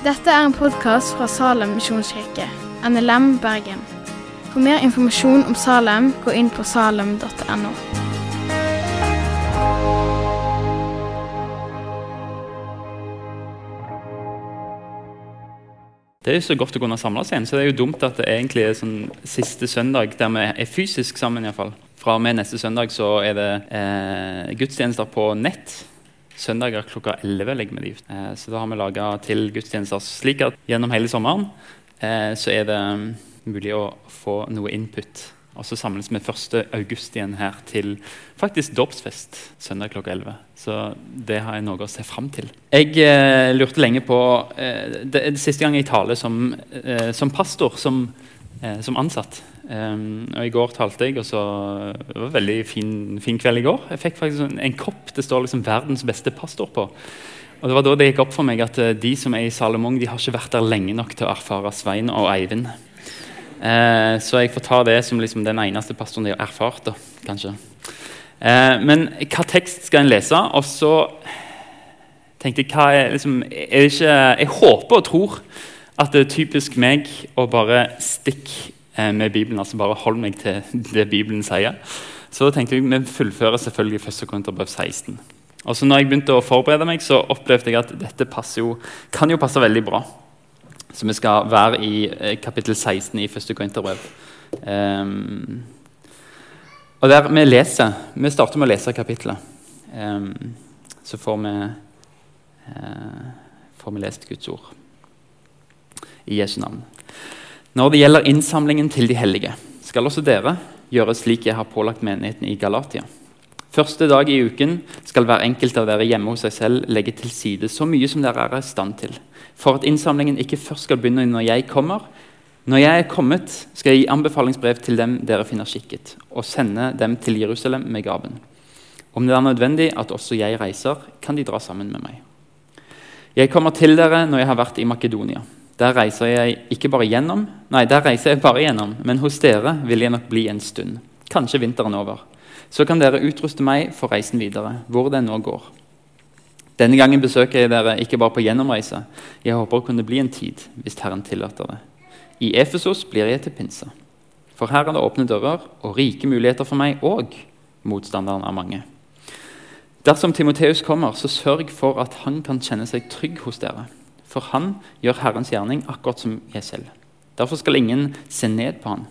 Dette er en podkast fra Salem misjonskirke, NLM Bergen. For mer informasjon om Salem, gå inn på salem.no. Det er jo så godt å kunne samles igjen, så det er jo dumt at det egentlig er sånn siste søndag der vi er fysisk sammen. I hvert fall. Fra og med neste søndag så er det eh, gudstjenester på nett. Søndager klokka 11 legger vi det ut. Eh, så da har vi laga til gudstjenester slik at gjennom hele sommeren eh, så er det mm, mulig å få noe input. Og så samles vi 1. august igjen her til faktisk dåpsfest søndag klokka 11. Så det har jeg noe å se fram til. Jeg eh, lurte lenge på eh, det, det siste gang jeg taler som, eh, som pastor, som, eh, som ansatt. Um, og I går talte jeg, og så, det var en veldig fin, fin kveld i går. Jeg fikk faktisk en, en kopp det står liksom 'verdens beste pastor' på. Og Det var da det gikk opp for meg at uh, de som er i Salomon, de har ikke vært der lenge nok til å erfare Svein og Eivind. Uh, så jeg får ta det som liksom den eneste pastoren de har erfart. da, kanskje. Uh, men hva tekst skal en lese? Og så tenkte jeg hva er, liksom, er ikke, Jeg håper og tror at det er typisk meg å bare stikke med Bibelen. altså Bare hold meg til det Bibelen sier. Så tenkte jeg vi fullfører selvfølgelig 1. Korinterbrev 16. Og så når jeg begynte å forberede meg, så opplevde jeg at dette jo, kan jo passe veldig bra. Så vi skal være i eh, kapittel 16 i 1. Korinterbrev. Um, og der vi leser Vi starter med å lese kapittelet. Um, så får vi, uh, får vi lest Guds ord i Jesu navn. Når det gjelder innsamlingen til de hellige, skal også dere gjøre slik jeg har pålagt menigheten i Galatia. Første dag i uken skal hver enkelt av dere hjemme hos seg selv legge til side så mye som dere er i stand til, for at innsamlingen ikke først skal begynne når jeg kommer. Når jeg er kommet, skal jeg gi anbefalingsbrev til dem dere finner skikket, og sende dem til Jerusalem med gaven. Om det er nødvendig at også jeg reiser, kan de dra sammen med meg. Jeg kommer til dere når jeg har vært i Makedonia. Der reiser jeg ikke bare gjennom, nei, der reiser jeg bare gjennom, men hos dere vil jeg nok bli en stund. Kanskje vinteren over. Så kan dere utruste meg for reisen videre, hvor den nå går. Denne gangen besøker jeg dere ikke bare på gjennomreise. Jeg håper å kunne bli en tid, hvis Herren tillater det. I Efesos blir jeg til pinse. For her er det åpne dører og rike muligheter for meg og motstanderen av mange. Dersom Timoteus kommer, så sørg for at han kan kjenne seg trygg hos dere for han gjør Herrens gjerning akkurat som jeg selv. Derfor skal ingen se ned på han.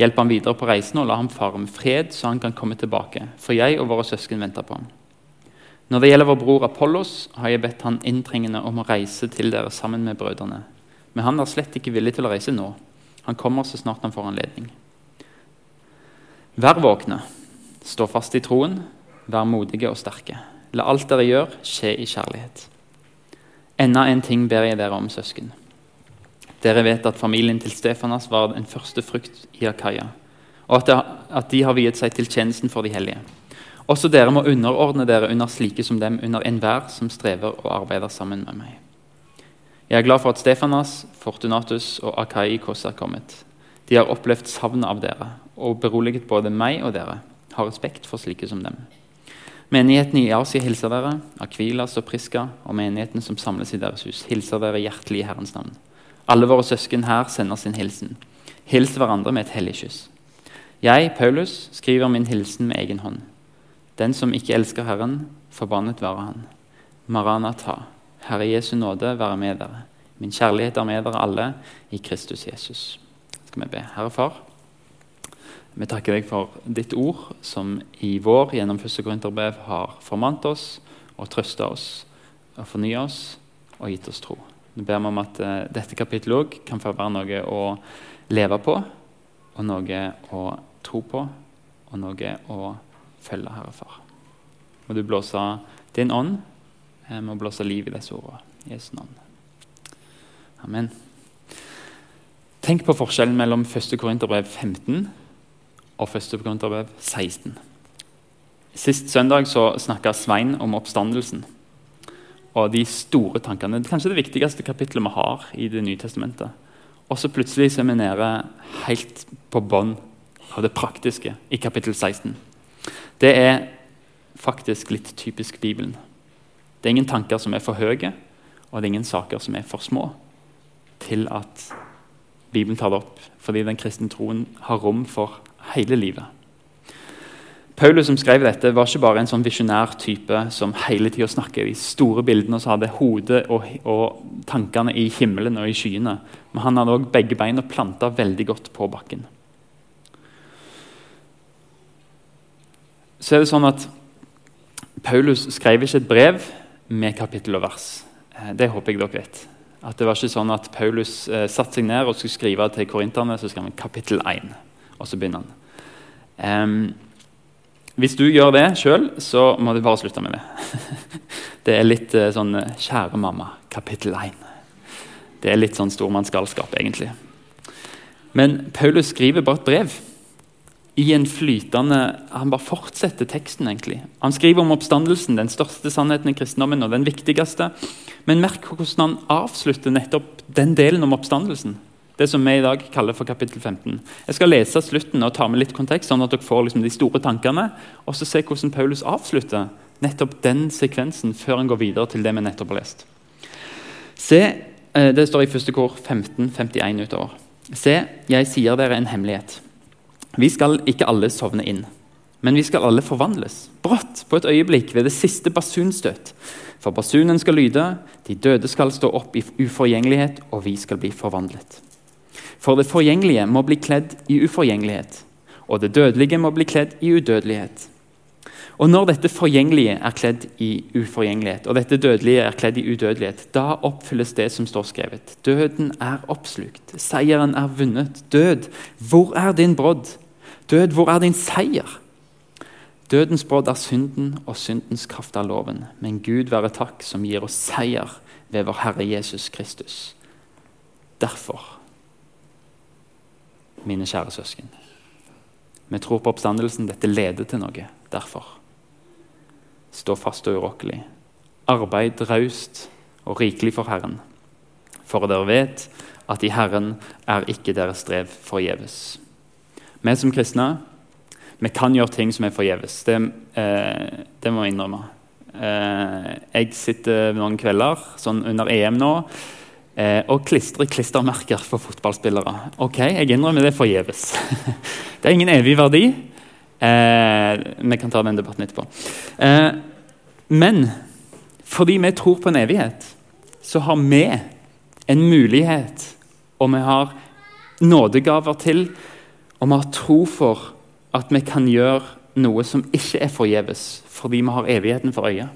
Hjelp ham videre på reisen og la ham fare med fred, så han kan komme tilbake. For jeg og våre søsken venter på ham. Når det gjelder vår bror Apollos, har jeg bedt han inntrengende om å reise til dere sammen med brødrene. Men han er slett ikke villig til å reise nå. Han kommer så snart han får anledning. Vær våkne, stå fast i troen, vær modige og sterke. La alt dere gjør, skje i kjærlighet. Enda en ting ber jeg dere om, søsken. Dere vet at familien til Stefanas var en første frukt i Akaya, og at, de har viet seg til tjenesten for de hellige. Også dere må underordne dere under slike som dem, under enhver som strever og arbeider sammen med meg. Jeg er glad for at Stefanas, Fortunatus og Akaikos er kommet. De har opplevd savnet av dere og beroliget både meg og dere. Har respekt for slike som dem. Menigheten i Asia hilser dere. Akvilas og Priska og menigheten som samles i deres hus, hilser dere hjertelig i Herrens navn. Alle våre søsken her sender sin hilsen. Hils hverandre med et hellig kyss. Jeg, Paulus, skriver min hilsen med egen hånd. Den som ikke elsker Herren, forbannet være han. Maranatha, Herre Jesu nåde være med dere. Min kjærlighet er med dere alle i Kristus Jesus. Skal vi be. Herre Far. Vi takker deg for ditt ord, som i vår gjennom første Korinterbrev har formant oss og trøsta oss og fornya oss og gitt oss tro. Vi ber om at uh, dette kapittelet òg kan få være noe å leve på, og noe å tro på, og noe å følge, Herre Far. Må du blåse din ånd, vi må blåse liv i disse ordene. Jesu navn. Amen. Tenk på forskjellen mellom 1. Korinterbrev 15 og 1. Korinterbrev 16. Sist søndag så snakka Svein om oppstandelsen og de store tankene. Det er kanskje det viktigste kapittelet vi har i Det nye testamentet. Og så plutselig så er vi nede helt på bånn av det praktiske i kapittel 16. Det er faktisk litt typisk Bibelen. Det er ingen tanker som er for høye, Og det er ingen saker som er for små til at Bibelen tar det opp. Fordi den kristne troen har rom for hele livet. Paulus som skrev dette, var ikke bare en sånn visjonær type som hele tida snakker i store bildene og så hadde hodet og, og, tankene i himmelen og i skyene. Men han hadde òg begge beina planta veldig godt på bakken. Så er det sånn at Paulus skrev ikke et brev med kapittel og vers. Eh, det håper jeg dere vet. At det var ikke sånn at Paulus eh, satte seg ned og skulle skrive til korinterne, så skrev han kapittel 1, og så begynner han. Um, hvis du gjør det sjøl, så må du bare slutte med det. Det er litt uh, sånn eh, 'Kjære mamma', kapittel 1. Det er litt sånn stormannsgalskap, egentlig. Men Paulus skriver bare et brev. I en flytende, Han bare fortsetter teksten. egentlig. Han skriver om oppstandelsen, den største sannheten i kristendommen og den viktigste. Men merk hvordan han avslutter nettopp den delen om oppstandelsen. Det som vi i dag kaller for kapittel 15. Jeg skal lese slutten og ta med litt kontekst, sånn at dere får liksom de store tankene. Og så se hvordan Paulus avslutter nettopp den sekvensen før han går videre til det vi nettopp har lest. Se, eh, Det står i første kor 15.51 utover. Se, jeg sier dere en hemmelighet. Vi skal ikke alle sovne inn, men vi skal alle forvandles. Brått, på et øyeblikk, ved det siste basunstøt. For basunen skal lyde, de døde skal stå opp i uforgjengelighet, og vi skal bli forvandlet. For det forgjengelige må bli kledd i uforgjengelighet, og det dødelige må bli kledd i udødelighet. Og når dette forgjengelige er kledd i uforgjengelighet, og dette dødelige er kledd i udødelighet, da oppfylles det som står skrevet. Døden er oppslukt, seieren er vunnet. Død, hvor er din brodd? Død, hvor er din seier? Dødens brodd er synden, og syndens kraft er loven. Men Gud være takk, som gir oss seier ved vår Herre Jesus Kristus. Derfor mine kjære søsken. Vi tror på oppstandelsen. Dette leder til noe. Derfor. Stå fast og urokkelig. Arbeid raust og rikelig for Herren. For dere vet at i Herren er ikke deres strev forgjeves. Vi som kristne vi kan gjøre ting som er forgjeves. Det, eh, det må jeg innrømme. Eh, jeg sitter noen kvelder sånn under EM nå Eh, og klistre klistremerker for fotballspillere. Ok, Jeg innrømmer det forgjeves. det er ingen evig verdi. Eh, vi kan ta den debatten etterpå. Eh, men fordi vi tror på en evighet, så har vi en mulighet, og vi har nådegaver til, og vi har tro for at vi kan gjøre noe som ikke er forgjeves, fordi vi har evigheten for øyet.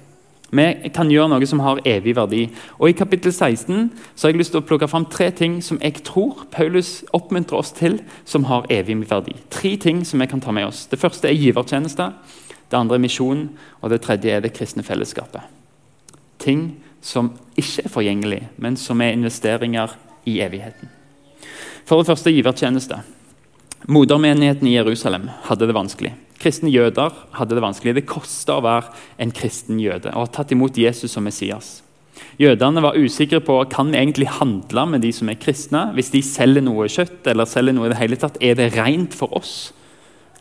Vi kan gjøre noe som har evig verdi. Og I kapittel 16 så har jeg lyst til å plukke fram tre ting som jeg tror Paulus oppmuntrer oss til, som har evig verdi. Tre ting som vi kan ta med oss. Det første er givertjeneste. Det andre er misjon. Og det tredje er det kristne fellesskapet. Ting som ikke er forgjengelig, men som er investeringer i evigheten. For det første givertjeneste. Modermenigheten i Jerusalem hadde det vanskelig. Kristne jøder hadde det vanskelig. Det kosta å være en kristen jøde og ha tatt imot Jesus som Messias. Jødene var usikre på kan vi egentlig handle med de som er kristne. Hvis de selger noe kjøtt, eller selger noe i det hele tatt, er det rent for oss?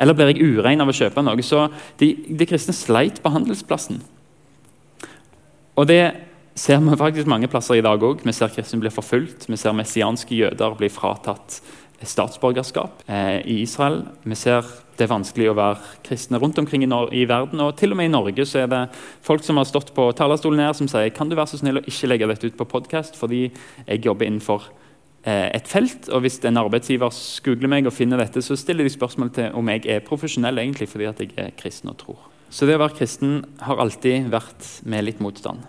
Eller blir jeg urein av å kjøpe noe? Så de, de kristne sleit på handelsplassen. Og det ser vi faktisk mange plasser i dag òg. Vi ser kristne bli forfulgt. Vi ser messianske jøder bli fratatt statsborgerskap eh, i Israel. Vi ser det er vanskelig å være kristne rundt omkring i, i, verden. og Til og med i Norge så er det folk som har stått på talerstolen her som sier kan du være så snill å ikke legge dette ut på podkast, fordi jeg jobber innenfor eh, et felt. og Hvis en arbeidsgiver googler meg og finner dette, så stiller de spørsmål til om jeg er profesjonell egentlig fordi at jeg er kristen og tror. Så det å være kristen har alltid vært med litt motstand.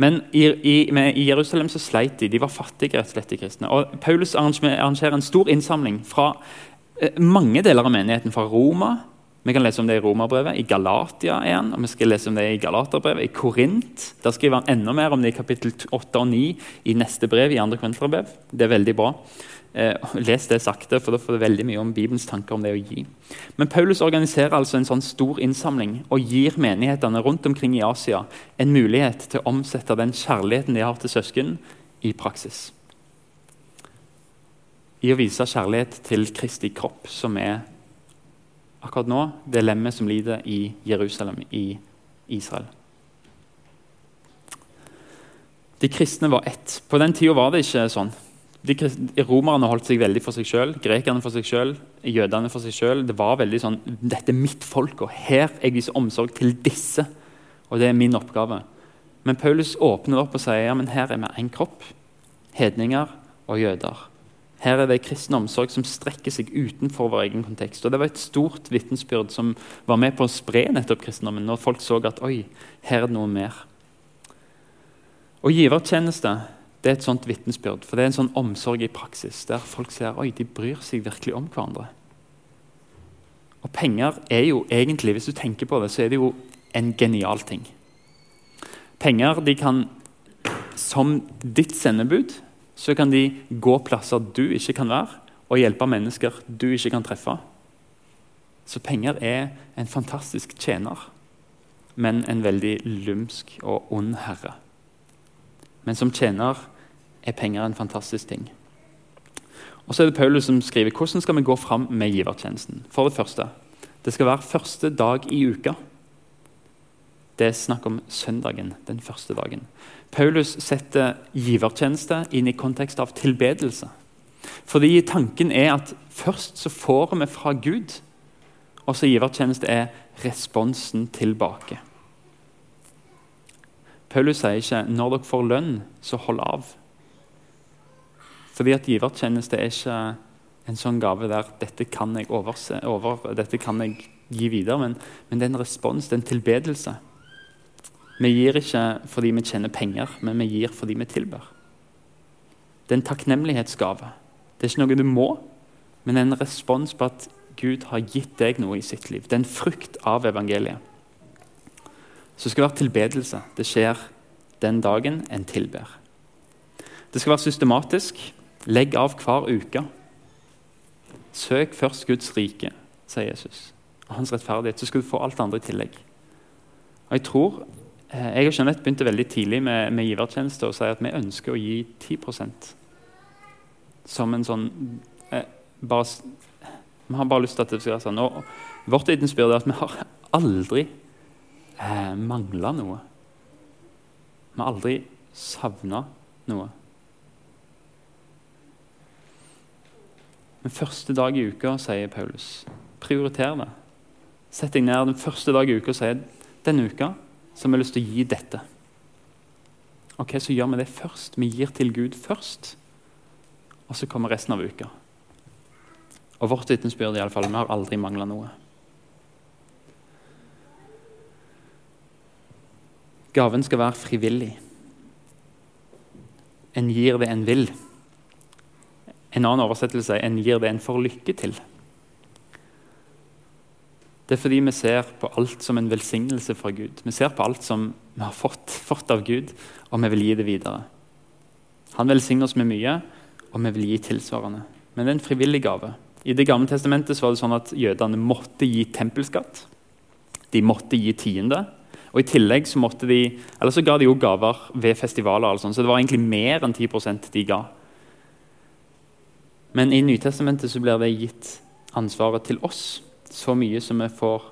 Men i, i, med, i, Jerusalem så sleit de. De var fattige, rett og slett, de kristne. Og Paulus arrangerer en stor innsamling fra eh, mange deler av menigheten. Fra Roma, vi kan lese om det i Romerbrevet, i Galatia igjen, og vi skal lese om det i Galaterbrevet, i Korint. Der skriver han enda mer om det i kapittel 8 og 9 i neste brev. i andre Korinterbrev. Det er veldig bra. Eh, les det sakte, for da får du veldig mye om Bibelens tanker om det å gi. Men Paulus organiserer altså en sånn stor innsamling og gir menighetene rundt omkring i Asia en mulighet til å omsette den kjærligheten de har til søsken, i praksis. I å vise kjærlighet til Kristi kropp, som er akkurat nå det lemmet som lider i Jerusalem, i Israel. De kristne var ett. På den tida var det ikke sånn. De Romerne holdt seg veldig for seg sjøl, grekerne for seg sjøl, jødene for seg sjøl. Det var veldig sånn Dette er mitt folk, og her jeg viser omsorg til disse. Og det er min oppgave. Men Paulus åpner opp og sier ja, men her er vi én kropp. Hedninger og jøder. Her er det kristen omsorg som strekker seg utenfor vår egen kontekst. Og Det var et stort vitnesbyrd som var med på å spre nettopp kristendommen, når folk så at oi, her er det noe mer. Og givertjeneste det er et sånt vitnesbyrd. For det er en sånn omsorg i praksis, der folk ser oi, de bryr seg virkelig om hverandre. Og penger er jo egentlig, hvis du tenker på det, så er det jo en genial ting. Penger de kan, som ditt sendebud, så kan de gå plasser du ikke kan være, og hjelpe mennesker du ikke kan treffe. Så penger er en fantastisk tjener, men en veldig lumsk og ond herre. Men som tjener er penger en fantastisk ting. Og så er det Paulus som skriver hvordan skal vi gå fram med givertjenesten. For det første, det skal være første dag i uka. Det er snakk om søndagen, den første dagen. Paulus setter givertjeneste inn i kontekst av tilbedelse. Fordi tanken er at først så får vi fra Gud, og så givertjeneste er responsen tilbake. Paulus sier ikke 'når dere får lønn, så hold av'. Fordi at givertjeneste er ikke en sånn gave der 'dette kan jeg overse, over, dette kan jeg gi videre', men, men det er en respons, det er en tilbedelse. Vi gir ikke fordi vi tjener penger, men vi gir fordi vi tilber. Det er en takknemlighetsgave. Det er ikke noe du må, men en respons på at Gud har gitt deg noe i sitt liv. Det er en frukt av evangeliet. Så det skal være tilbedelse. Det skjer den dagen en tilber. Det skal være systematisk. Legg av hver uke. Søk først Guds rike, sier Jesus, og hans rettferdighet. Så skal du få alt andre i tillegg. Og Jeg tror, eh, jeg og Jeanette begynte veldig tidlig med, med givertjeneste og sier at vi ønsker å gi 10% som en sånn eh, bare, Vi har bare lyst til at det skal være sånn. Og vårt vitnesbyrd er at vi har aldri eh, mangla noe. Vi har aldri savna noe. Men første dag i uka, sier Paulus, prioriter det. Sett deg ned den første dag i uka og si denne uka så har vi lyst til å gi dette. Ok, Så gjør vi det først. Vi gir til Gud først. Og så kommer resten av uka. Og vårt vitnesbyrd iallfall vi har aldri mangla noe. Gaven skal være frivillig. En gir det en vil. En annen oversettelse er en gir det en får lykke til. Det er fordi vi ser på alt som en velsignelse fra Gud. Vi ser på alt som vi har fått, fått av Gud, og vi vil gi det videre. Han velsigner oss med mye, og vi vil gi tilsvarende. Men det er en frivillig gave. I Det gamle testamentet var det sånn at jødene måtte gi tempelskatt. De måtte gi tiende. Og I tillegg så måtte de, eller så ga de jo gaver ved festivaler, og sånt, så det var egentlig mer enn 10% de ga. Men i Nytestamentet så blir det gitt ansvaret til oss, så mye som vi får,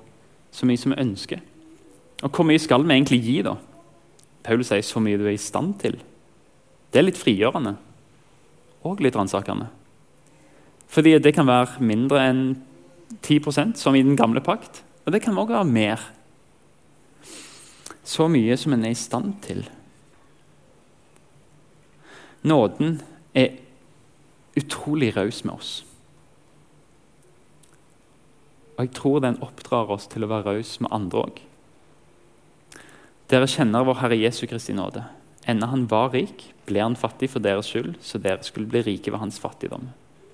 så mye som vi ønsker. Og hvor mye skal vi egentlig gi, da? Paulus sier 'så mye du er i stand til'. Det er litt frigjørende og litt ransakende. Fordi det kan være mindre enn 10% som i den gamle pakt. Og det kan også være mer så mye som en er i stand til. Nåden er utrolig raus med oss. Og jeg tror den oppdrar oss til å være raus med andre òg. Dere kjenner vår Herre Jesu Kristi nåde. Enda han var rik, ble han fattig for deres skyld, så dere skulle bli rike ved hans fattigdom.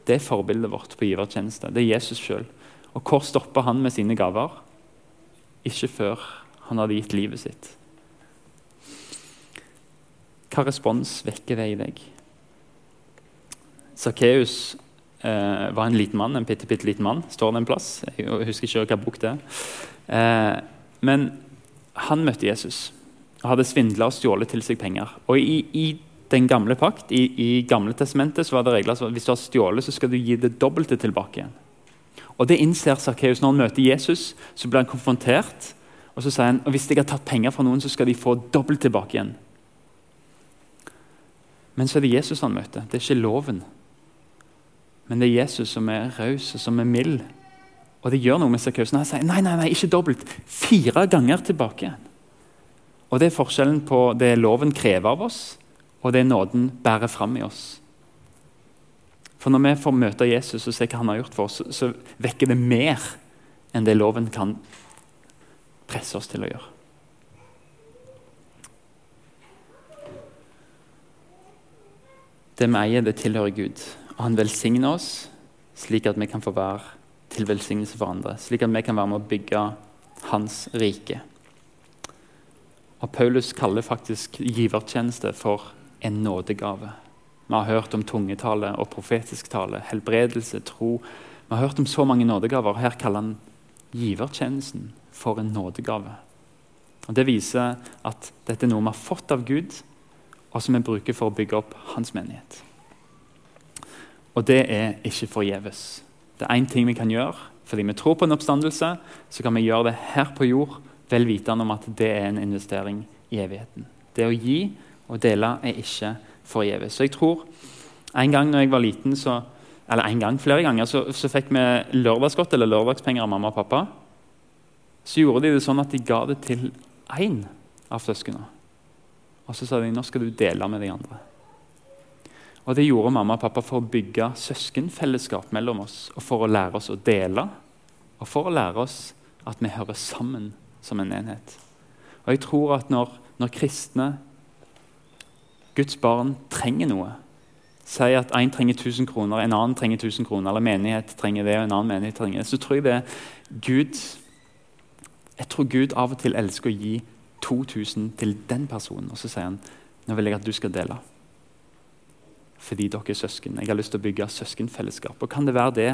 Det er forbildet vårt på givertjeneste. Det er Jesus sjøl. Og hvor stopper han med sine gaver? Ikke før han hadde gitt livet sitt. Hva respons vekker det i deg? Sakkeus eh, var en liten mann, en bitte, bitte liten mann. Står det en plass? Jeg husker ikke hva bok det er. Eh, men han møtte Jesus og hadde svindla og stjålet til seg penger. Og i, i den gamle pakt, i, i Gamle testamentet, så var det regler som hvis du har stjålet, så skal du gi det dobbelte tilbake igjen. Og Det innser Sakkeus når han møter Jesus. Så blir han konfrontert og så sier han og hvis jeg har tatt penger fra noen, så skal de få dobbelt tilbake igjen. Men så er det Jesus han møter. Det er ikke loven. Men det er Jesus som er raus og som er mild. Og det gjør noe med Sakkausen. Han sier nei, nei, nei, ikke dobbelt. Fire ganger tilbake. Og Det er forskjellen på det loven krever av oss, og det nåden bærer fram i oss. For Når vi får møte Jesus og se hva han har gjort for oss, så vekker det mer enn det loven kan presse oss til å gjøre. Det vi eier, det tilhører Gud. Og han velsigner oss slik at vi kan få være til velsignelse for andre. Slik at vi kan være med å bygge hans rike. Og Paulus kaller faktisk givertjeneste for en nådegave. Vi har hørt om tungetale og profetisk tale, helbredelse, tro. Vi har hørt om så mange nådegaver. Her kaller han givertjenesten for en nådegave. Og Det viser at dette er noe vi har fått av Gud, og som vi bruker for å bygge opp hans menighet. Og det er ikke forgjeves. Det er én ting vi kan gjøre. Fordi vi tror på en oppstandelse, så kan vi gjøre det her på jord, vel vitende om at det er en investering i evigheten. Det å gi og dele er ikke forgjeves. Så jeg tror En gang når jeg var liten, så, eller en gang, flere ganger, så, så fikk vi lørdagsgodt eller lørdagspenger av mamma og pappa. Så gjorde de det sånn at de ga det til én av søsknene. Og så sa de nå skal du dele med de andre. Og Det gjorde mamma og pappa for å bygge søskenfellesskap mellom oss. Og for å lære oss å dele, og for å lære oss at vi hører sammen som en enhet. Og jeg tror at når, når kristne, Guds barn, trenger noe Sier at én trenger 1000 kroner, en annen trenger 1000 kroner, eller menighet trenger det, og en annen menighet trenger det, så tror jeg det Gud Jeg tror Gud av og til elsker å gi 2000 til den personen, og så sier han nå vil jeg at du skal dele fordi dere er søsken. Jeg har lyst til å bygge søskenfellesskap. Og Kan det være det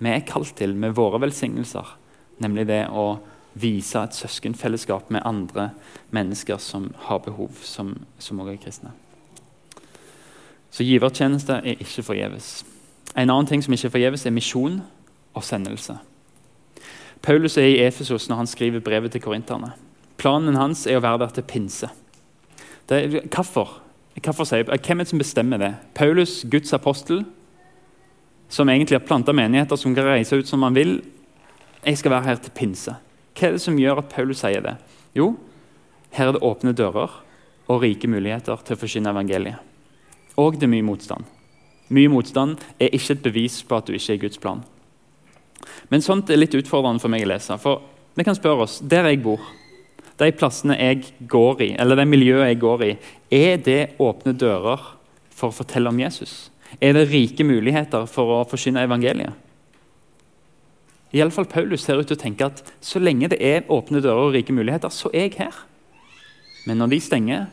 vi er kalt til med våre velsignelser? Nemlig det å vise et søskenfellesskap med andre mennesker som har behov, som også er kristne. Så givertjeneste er ikke forgjeves. En annen ting som ikke er forgjeves, er misjon og sendelse. Paulus er i Efesos når han skriver brevet til korinterne. Planen hans er å være der til pinse. Hvorfor? Sier, hvem er det som bestemmer det? Paulus, Guds apostel, som egentlig har planta menigheter som kan reise ut som han vil. Jeg skal være her til pinse. Hva er det som gjør at Paulus sier det? Jo, her er det åpne dører og rike muligheter til å forkynne evangeliet. Og det er mye motstand. Mye motstand er ikke et bevis på at du ikke er i Guds plan. Men sånt er litt utfordrende for meg å lese. For vi kan spørre oss, Der jeg bor, de plassene jeg går i, eller det miljøet jeg går i, er det åpne dører for å fortelle om Jesus? Er det rike muligheter for å forsyne evangeliet? Iallfall Paulus ser ut til å tenke at så lenge det er åpne dører og rike muligheter, så er jeg her. Men når de stenger,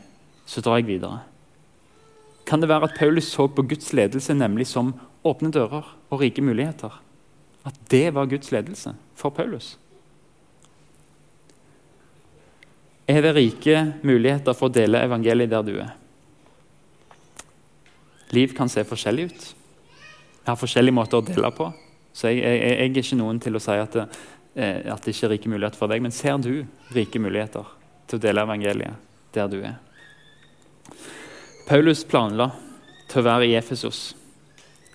så drar jeg videre. Kan det være at Paulus så på Guds ledelse nemlig som åpne dører og rike muligheter? At det var Guds ledelse for Paulus? Er det rike muligheter for å dele evangeliet der du er. Liv kan se forskjellig ut. Jeg har forskjellige måter å dele på. Så jeg, jeg, jeg er ikke noen til å si at det, eh, at det ikke er rike muligheter for deg. Men ser du rike muligheter til å dele evangeliet der du er? Paulus planla til å være i Efesos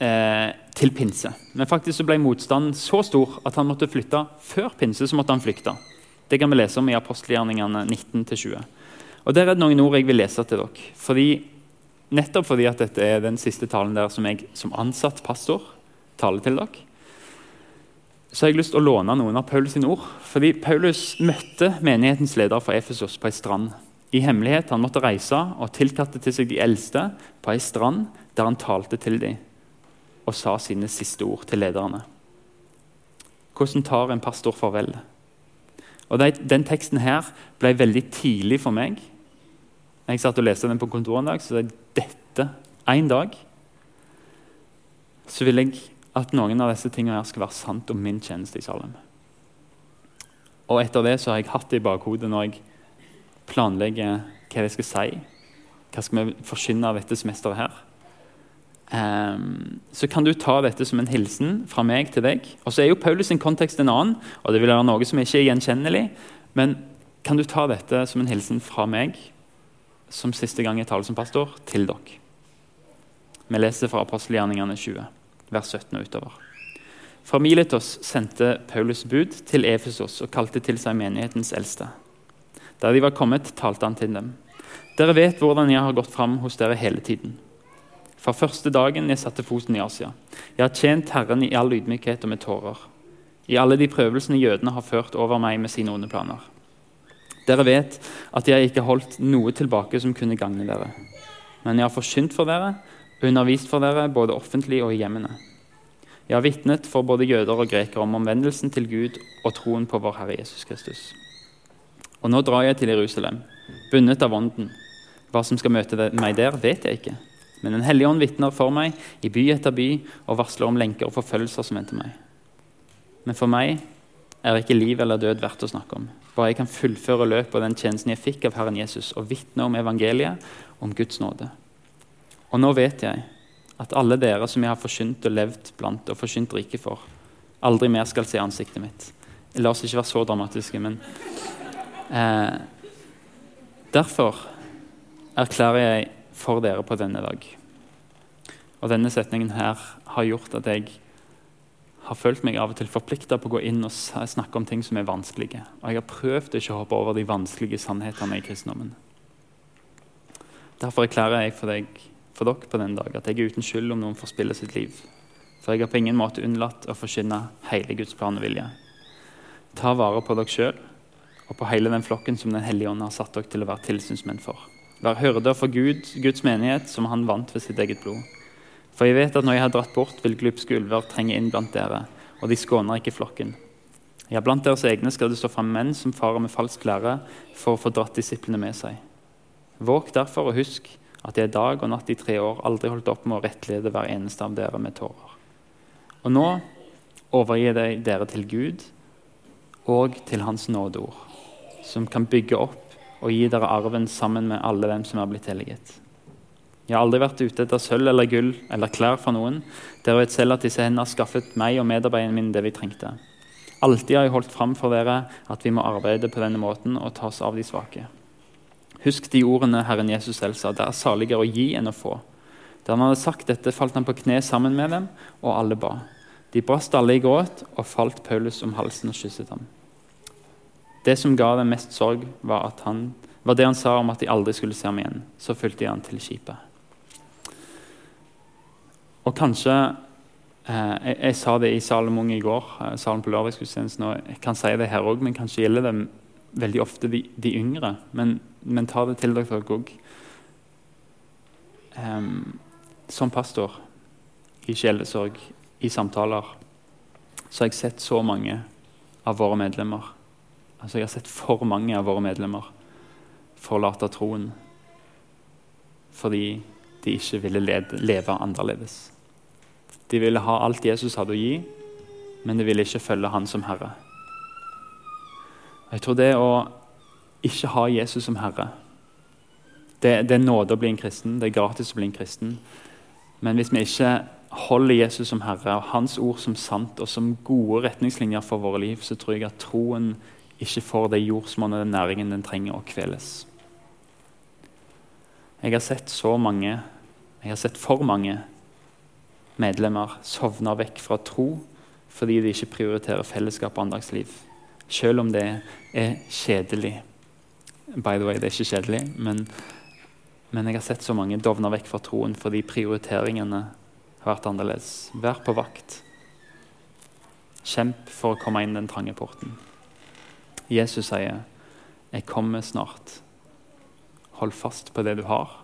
eh, til pinse. Men faktisk ble motstanden så stor at han måtte flytte. Før pinse så måtte han flykte. Det kan vi lese om i apostelgjerningene 19-20. Og Der er det noen ord jeg vil lese til dere. Fordi, nettopp fordi at dette er den siste talen der som jeg som ansatt pastor taler til dere, så har jeg lyst til å låne noen av Paulus sine ord. Fordi Paulus møtte menighetens leder fra Efesos på ei strand. I hemmelighet. Han måtte reise og tilkalte til seg de eldste på ei strand der han talte til dem og sa sine siste ord til lederne. Hvordan tar en pastor farvel? Og de, Den teksten her ble veldig tidlig for meg. Jeg satt og leste den på kontoret en dag, så dette en dag så vil jeg at noen av disse tingene her skal være sant om min tjeneste i Salem. Og etter det så har jeg hatt det i bakhodet når jeg planlegger hva jeg skal si. Hva skal vi forkynne av dette semesteret her? Um, så kan du ta dette som en hilsen fra meg til deg. Og så er jo Paulus sin kontekst en annen, og det vil være noe som ikke er gjenkjennelig. Men kan du ta dette som en hilsen fra meg, som siste gang jeg taler som pastor, til dere? Vi leser fra apostelgjerningene 20, vers 17 og utover. Fra Miletos sendte Paulus bud til Efesos og kalte til seg menighetens eldste. Da de var kommet, talte han til dem. Dere vet hvordan jeg har gått fram hos dere hele tiden. Fra første dagen jeg satte foten i Asia. Jeg har tjent Herren i all ydmykhet og med tårer. I alle de prøvelsene jødene har ført over meg med sine onde planer. Dere vet at jeg ikke holdt noe tilbake som kunne gagne dere. Men jeg har forsynt for dere, undervist for dere, både offentlig og i hjemmene. Jeg har vitnet for både jøder og grekere om omvendelsen til Gud og troen på vår Herre Jesus Kristus. Og nå drar jeg til Jerusalem, bundet av Ånden. Hva som skal møte meg der, vet jeg ikke. Men Den hellige ånd vitner for meg i by etter by og varsler om lenker og forfølgelser som venter meg. Men for meg er ikke liv eller død verdt å snakke om. Bare jeg kan fullføre løpet av den tjenesten jeg fikk av Herren Jesus, og vitne om evangeliet, om Guds nåde. Og nå vet jeg at alle dere som jeg har forkynt og levd blant og forkynt riket for, aldri mer skal se ansiktet mitt. La oss ikke være så dramatiske, men eh, Derfor erklærer jeg for dere på denne dag. Og denne setningen her har gjort at jeg har følt meg av og til forplikta på å gå inn og snakke om ting som er vanskelige. Og jeg har prøvd ikke å hoppe over de vanskelige sannhetene i kristendommen. Derfor erklærer jeg for deg for dere på den dag at jeg er uten skyld om noen får spille sitt liv. For jeg har på ingen måte unnlatt å forkynne hele Guds plan og vilje. Ta vare på dere sjøl og på hele den flokken som Den hellige ånd har satt dere til å være tilsynsmenn for. Vær hyrder for Gud, Guds menighet, som han vant ved sitt eget blod. For jeg vet at når jeg har dratt bort, vil glupske ulver trenge inn blant dere, og de skåner ikke flokken. Ja, blant deres egne skal det stå fram menn som farer med falsk lære for å få dratt disiplene med seg. Våg derfor og husk at jeg dag og natt i tre år aldri holdt opp med å rettlede hver eneste av dere med tårer. Og nå overgir jeg dere til Gud og til Hans nådeord, som kan bygge opp og gi dere arven sammen med alle dem som er blitt helliget. Jeg har aldri vært ute etter sølv eller gull eller klær fra noen. Dere vet selv at disse hendene har skaffet meg og medarbeiderne mine det vi trengte. Alltid har jeg holdt fram for dere at vi må arbeide på denne måten og ta oss av de svake. Husk de ordene Herren Jesus selv sa. Det er saligere å gi enn å få. Da han hadde sagt dette, falt han på kne sammen med dem, og alle ba. De brast alle i gråt og falt Paulus om halsen og kysset ham. Det som ga dem mest sorg, var, han, var det han sa om at de aldri skulle se ham igjen. Så fulgte de han til skipet. Og kanskje eh, jeg, jeg, sa det i Salomon i går, eh, salen på lørdagsgudstjenesten, og jeg kan si det her òg, men kanskje gjelder det veldig ofte de, de yngre. Men, men, ta det til dere òg. Um, som pastor i sjelesorg, i samtaler, så har jeg sett så mange av våre medlemmer Altså, jeg har sett for mange av våre medlemmer forlate troen fordi de ikke ville leve annerledes. De ville ha alt Jesus hadde å gi, men de ville ikke følge han som herre. Jeg tror det å ikke ha Jesus som herre det, det, er nåde å bli en kristen, det er gratis å bli en kristen. Men hvis vi ikke holder Jesus som herre og hans ord som sant og som gode retningslinjer for våre liv, så tror jeg at troen ikke får det jordsmonnet den næringen den trenger, å kveles. Jeg har sett så mange, jeg har sett for mange medlemmer sovne vekk fra tro fordi de ikke prioriterer fellesskap og andagsliv. Selv om det er kjedelig. By the way, det er ikke kjedelig, men, men jeg har sett så mange dovne vekk fra troen fordi prioriteringene har vært annerledes. Vær på vakt. Kjemp for å komme inn den trange porten. Jesus sier, 'Jeg kommer snart'. Hold fast på det du har,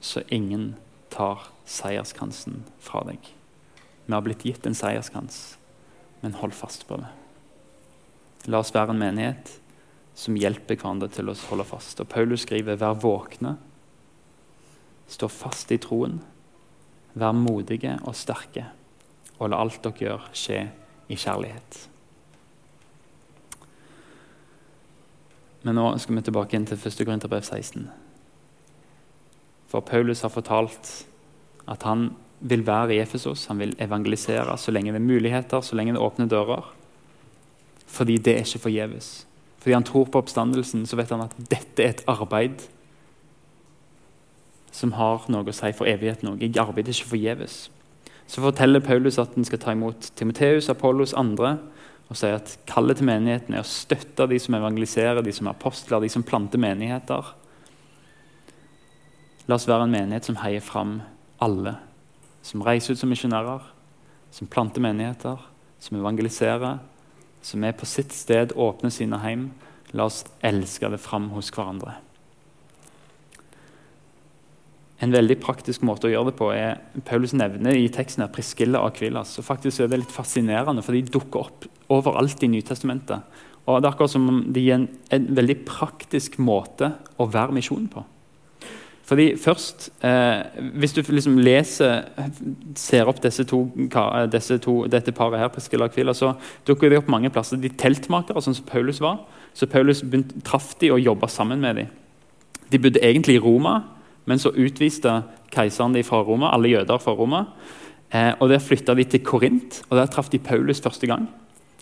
så ingen tar seierskransen fra deg. Vi har blitt gitt en seierskrans, men hold fast på det. La oss være en menighet som hjelper hverandre til å holde fast. Og Paulus skriver 'vær våkne', stå fast i troen, vær modige og sterke, og la alt dere gjør, skje i kjærlighet. Men nå skal vi tilbake inn til 1. Korinterbrev 16. For Paulus har fortalt at han vil være i Efesos, han vil evangelisere så lenge det er muligheter, så lenge det åpner dører. Fordi det er ikke forgjeves. Fordi han tror på oppstandelsen, så vet han at dette er et arbeid som har noe å si for evigheten òg. Jeg arbeider ikke forgjeves. Så forteller Paulus at han skal ta imot Timoteus, Apollos, andre, og sier at kallet til menigheten er å støtte de som evangeliserer, de som er apostler, de som planter menigheter. La oss være en menighet som heier fram alle. Som reiser ut som misjonærer, som planter menigheter, som evangeliserer, som er på sitt sted, åpner sine hjem. La oss elske det fram hos hverandre. En veldig praktisk måte å gjøre det på er Paulus nevner i teksten her Priskilla og Akvilas. og faktisk er det litt fascinerende, for De dukker opp overalt i Nytestamentet. Og Det er akkurat som de gir en, en veldig praktisk måte å være misjon på. Fordi først, eh, Hvis du liksom leser, ser opp disse to, disse to, dette paret her, Priskilla og Akvila, så dukker de opp mange plasser. De teltmakere, sånn som Paulus var. Så Paulus begynt, traff de og jobba sammen med dem. De bodde egentlig i Roma. Men så utviste keiseren de fra Roma, alle jøder fra Roma. Eh, og Der flytta de til Korint, og der traff de Paulus første gang.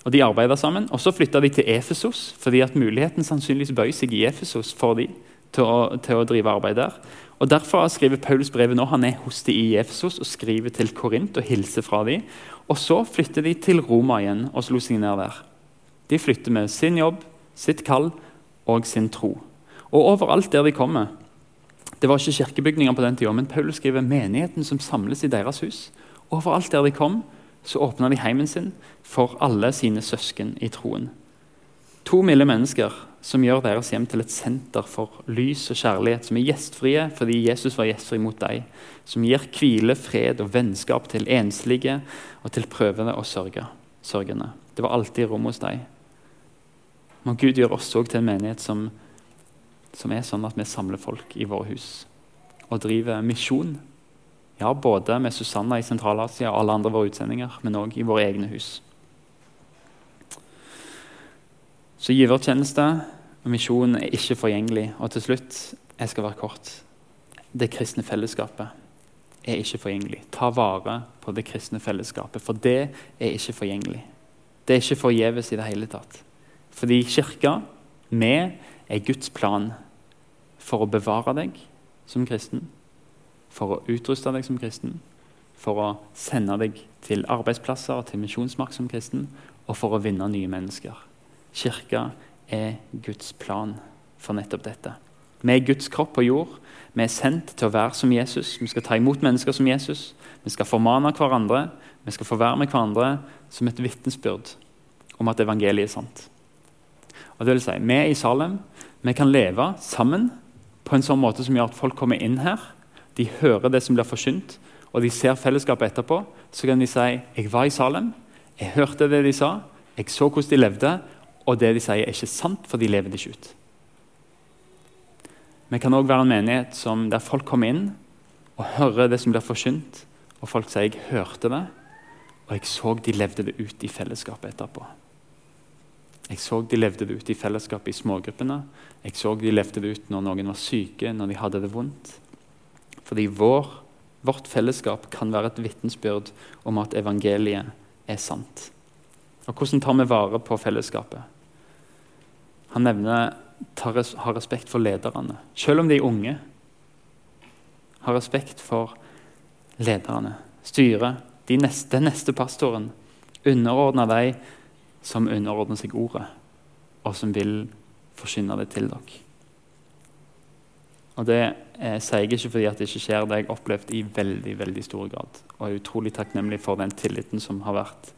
Og De arbeida sammen. Og Så flytta de til Efesos, fordi at muligheten sannsynligvis bøy seg i Efesos for de til å, til å drive arbeid der. Og Derfor skriver Paulus brevet nå. Han er hos de i Efesos og skriver til Korint og hilser fra dem. Og Så flytter de til Roma igjen og slo seg ned der. De flytter med sin jobb, sitt kall og sin tro. Og overalt der de kommer, det var ikke kirkebygninger på den tida, men Paul skriver menigheten som samles i deres hus. Overalt der de kom, så åpna de heimen sin for alle sine søsken i troen. To milde mennesker som gjør deres hjem til et senter for lys og kjærlighet, som er gjestfrie fordi Jesus var gjestfri mot deg, som gir hvile, fred og vennskap til enslige og til prøvende og sørgende. Det var alltid rom hos deg. Må Gud gjøre oss òg til en menighet som som er sånn at vi samler folk i våre hus og driver misjon. Ja, både med Susanna i Sentral-Asia og alle andre våre utsendinger, men òg i våre egne hus. Så givertjeneste og misjon er ikke forgjengelig. Og til slutt, jeg skal være kort, det kristne fellesskapet er ikke forgjengelig. Ta vare på det kristne fellesskapet, for det er ikke forgjengelig. Det er ikke forgjeves i det hele tatt. Fordi kirka, vi, er Guds plan for å bevare deg som kristen, for å utruste deg som kristen, for å sende deg til arbeidsplasser og til misjonsmark som kristen, og for å vinne nye mennesker. Kirka er Guds plan for nettopp dette. Vi er Guds kropp på jord. Vi er sendt til å være som Jesus. Vi skal ta imot mennesker som Jesus. Vi skal formane hverandre. Vi skal få være med hverandre som et vitnesbyrd om at evangeliet er sant. Og det vil si, Vi i Salem vi kan leve sammen på en sånn måte som gjør at folk kommer inn her, de hører det som blir forsynt, og de ser fellesskapet etterpå, så kan de si jeg var i Salem, jeg hørte det de sa, jeg så hvordan de levde, og det de sier, er ikke sant, for de lever det ikke ut. Vi kan òg være en menighet som, der folk kommer inn og hører det som blir forsynt, og folk sier 'jeg hørte det', og jeg så de levde det ut i fellesskapet etterpå. Jeg så de levde det ut i fellesskapet i smågruppene. Jeg så de levde det ut når noen var syke, når de hadde det vondt. Fordi vår, vårt fellesskap kan være et vitnesbyrd om at evangeliet er sant. Og Hvordan tar vi vare på fellesskapet? Han nevner ha respekt for lederne, selv om de er unge. Ha respekt for lederne, styret, de neste, den neste pastoren. Underordne dem som underordner seg ordet, og som vil forkynne det til dere. Og Det eh, sier jeg ikke fordi at det ikke skjer, det har jeg opplevd i veldig veldig stor grad. Og jeg er utrolig takknemlig for den tilliten som har vært,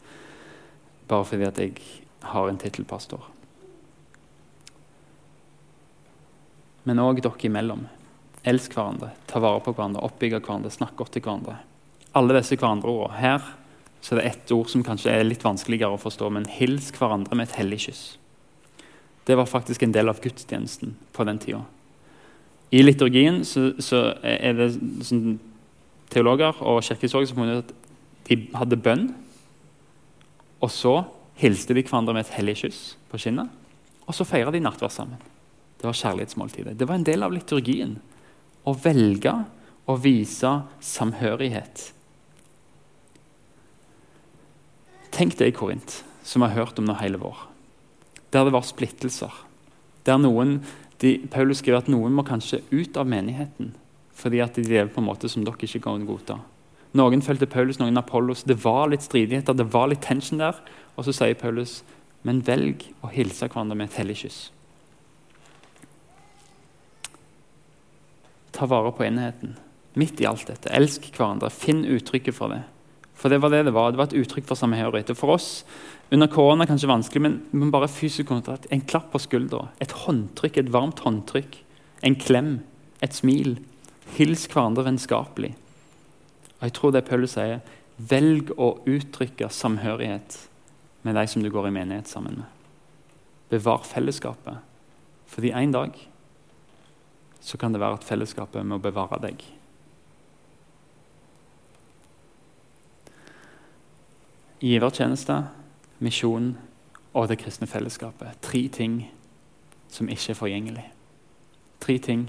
bare fordi at jeg har en tittelpastor. Men òg dere imellom. Elsk hverandre, ta vare på hverandre, oppbygge hverandre, snakk godt til hverandre. Alle disse hverandreordene her så det er ett ord som kanskje er litt vanskeligere å forstå, men hils hverandre med et hellig kyss. Det var faktisk en del av gudstjenesten på den tida. I liturgien så, så er det sånn, teologer og kirkehistorikere som funnet at de hadde bønn, og så hilste de hverandre med et hellig kyss på kinnet, og så feira de nattverd sammen. Det var kjærlighetsmåltidet. Det var en del av liturgien. Å velge å vise samhørighet Tenk deg Korint, som vi har hørt om nå hele vår. Der det var splittelser. Der noen, de, Paulus skriver at noen må kanskje ut av menigheten fordi at de lever på en måte som dere ikke kan godta. Noen fulgte Paulus, noen Apollos. Det var litt stridigheter, det var litt tension der. Og så sier Paulus, men velg å hilse hverandre med et hellig kyss. Ta vare på enheten midt i alt dette. Elsk hverandre. Finn uttrykket for det. For det var det det var. Det var et uttrykk for samhørighet. Og for oss under korona kanskje vanskelig, men, men bare fysisk kontakt. En klapp på skuldra, et håndtrykk, et varmt håndtrykk, en klem, et smil. Hils hverandre vennskapelig. Og jeg tror det Paulus sier, velg å uttrykke samhørighet med de som du går i menighet sammen med. Bevar fellesskapet, fordi en dag så kan det være at fellesskapet må bevare deg. Givertjeneste, misjon og det kristne fellesskapet. Tre ting som ikke er forgjengelig. Tre ting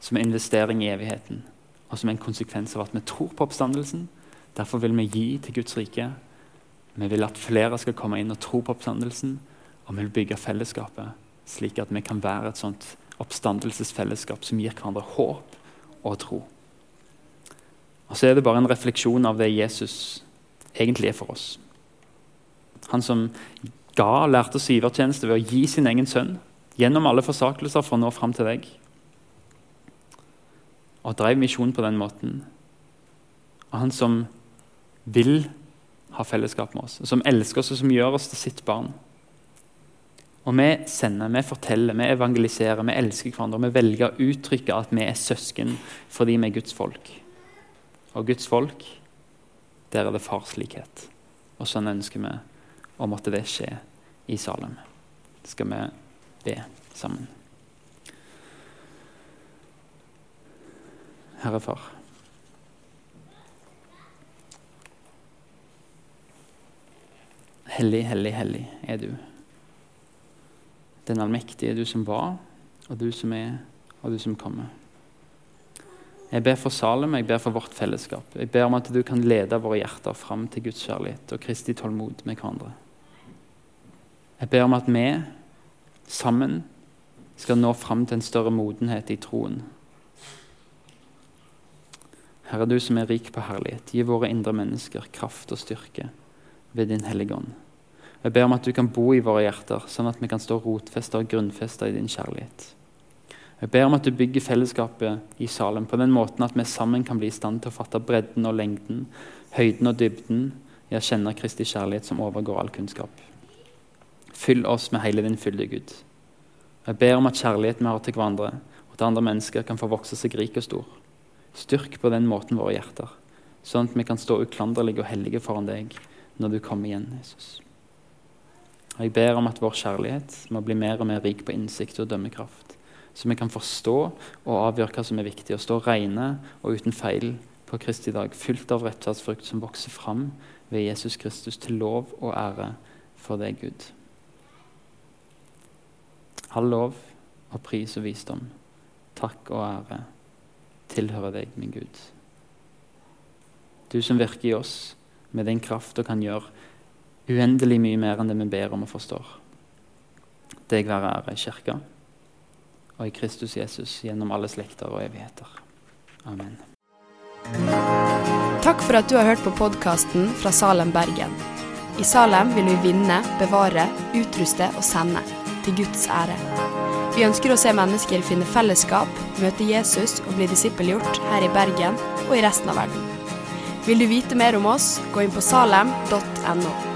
som er investering i evigheten, og som er en konsekvens av at vi tror på oppstandelsen. Derfor vil vi gi til Guds rike. Vi vil at flere skal komme inn og tro på oppstandelsen, og vi vil bygge fellesskapet slik at vi kan være et sånt oppstandelsesfellesskap som gir hverandre håp og tro. Og Så er det bare en refleksjon av det Jesus egentlig er for oss. Han som ga lærte oss givertjeneste ved å gi sin egen sønn gjennom alle forsakelser for å nå fram til deg. Og drev misjon på den måten. Og han som vil ha fellesskap med oss, og som elsker oss og som gjør oss til sitt barn. Og vi sender, vi forteller, vi evangeliserer, vi elsker hverandre. og Vi velger å uttrykke at vi er søsken fordi vi er Guds folk. Og Guds folk, der er det farslikhet. Og sånn ønsker vi å måtte det skje i Salem. Skal vi be sammen. Herre Far. Hellig, hellig, hellig er du den allmektige, du som var, og du som er, og du som kommer. Jeg ber for Salem, jeg ber for vårt fellesskap. Jeg ber om at du kan lede våre hjerter fram til Guds kjærlighet og Kristi tålmod med hverandre. Jeg ber om at vi sammen skal nå fram til en større modenhet i troen. Herre, du som er rik på herlighet, gi våre indre mennesker kraft og styrke ved din Hellige Ånd. Jeg ber om at du kan bo i våre hjerter, sånn at vi kan stå rotfesta og grunnfesta i din kjærlighet. Jeg ber om at du bygger fellesskapet i Salem på den måten at vi sammen kan bli i stand til å fatte bredden og lengden, høyden og dybden i å kjenne Kristi kjærlighet som overgår all kunnskap. Fyll oss med hele din fylde, Gud. Jeg ber om at kjærligheten vi har til hverandre og til andre mennesker, kan få vokse seg rik og stor. Styrk på den måten våre hjerter, sånn at vi kan stå uklanderlige og hellige foran deg når du kommer igjen, Jesus. Og Jeg ber om at vår kjærlighet må bli mer og mer rik på innsikt og dømmekraft. Så vi kan forstå og avgjøre hva som er viktig, og stå rene og uten feil på Kristi dag, fylt av rettferdsfrukt som vokser fram ved Jesus Kristus til lov og ære for deg, Gud. All lov og pris og visdom, takk og ære tilhører deg, min Gud. Du som virker i oss med din kraft og kan gjøre uendelig mye mer enn det vi ber om og forstår. Deg være ære i kirka og i Kristus Jesus gjennom alle slekter og evigheter. Amen. Takk for at du har hørt på podkasten fra Salem, Bergen. I Salem vil vi vinne, bevare, utruste og sende, til Guds ære. Vi ønsker å se mennesker finne fellesskap, møte Jesus og bli disippelgjort her i Bergen og i resten av verden. Vil du vite mer om oss, gå inn på salem.no.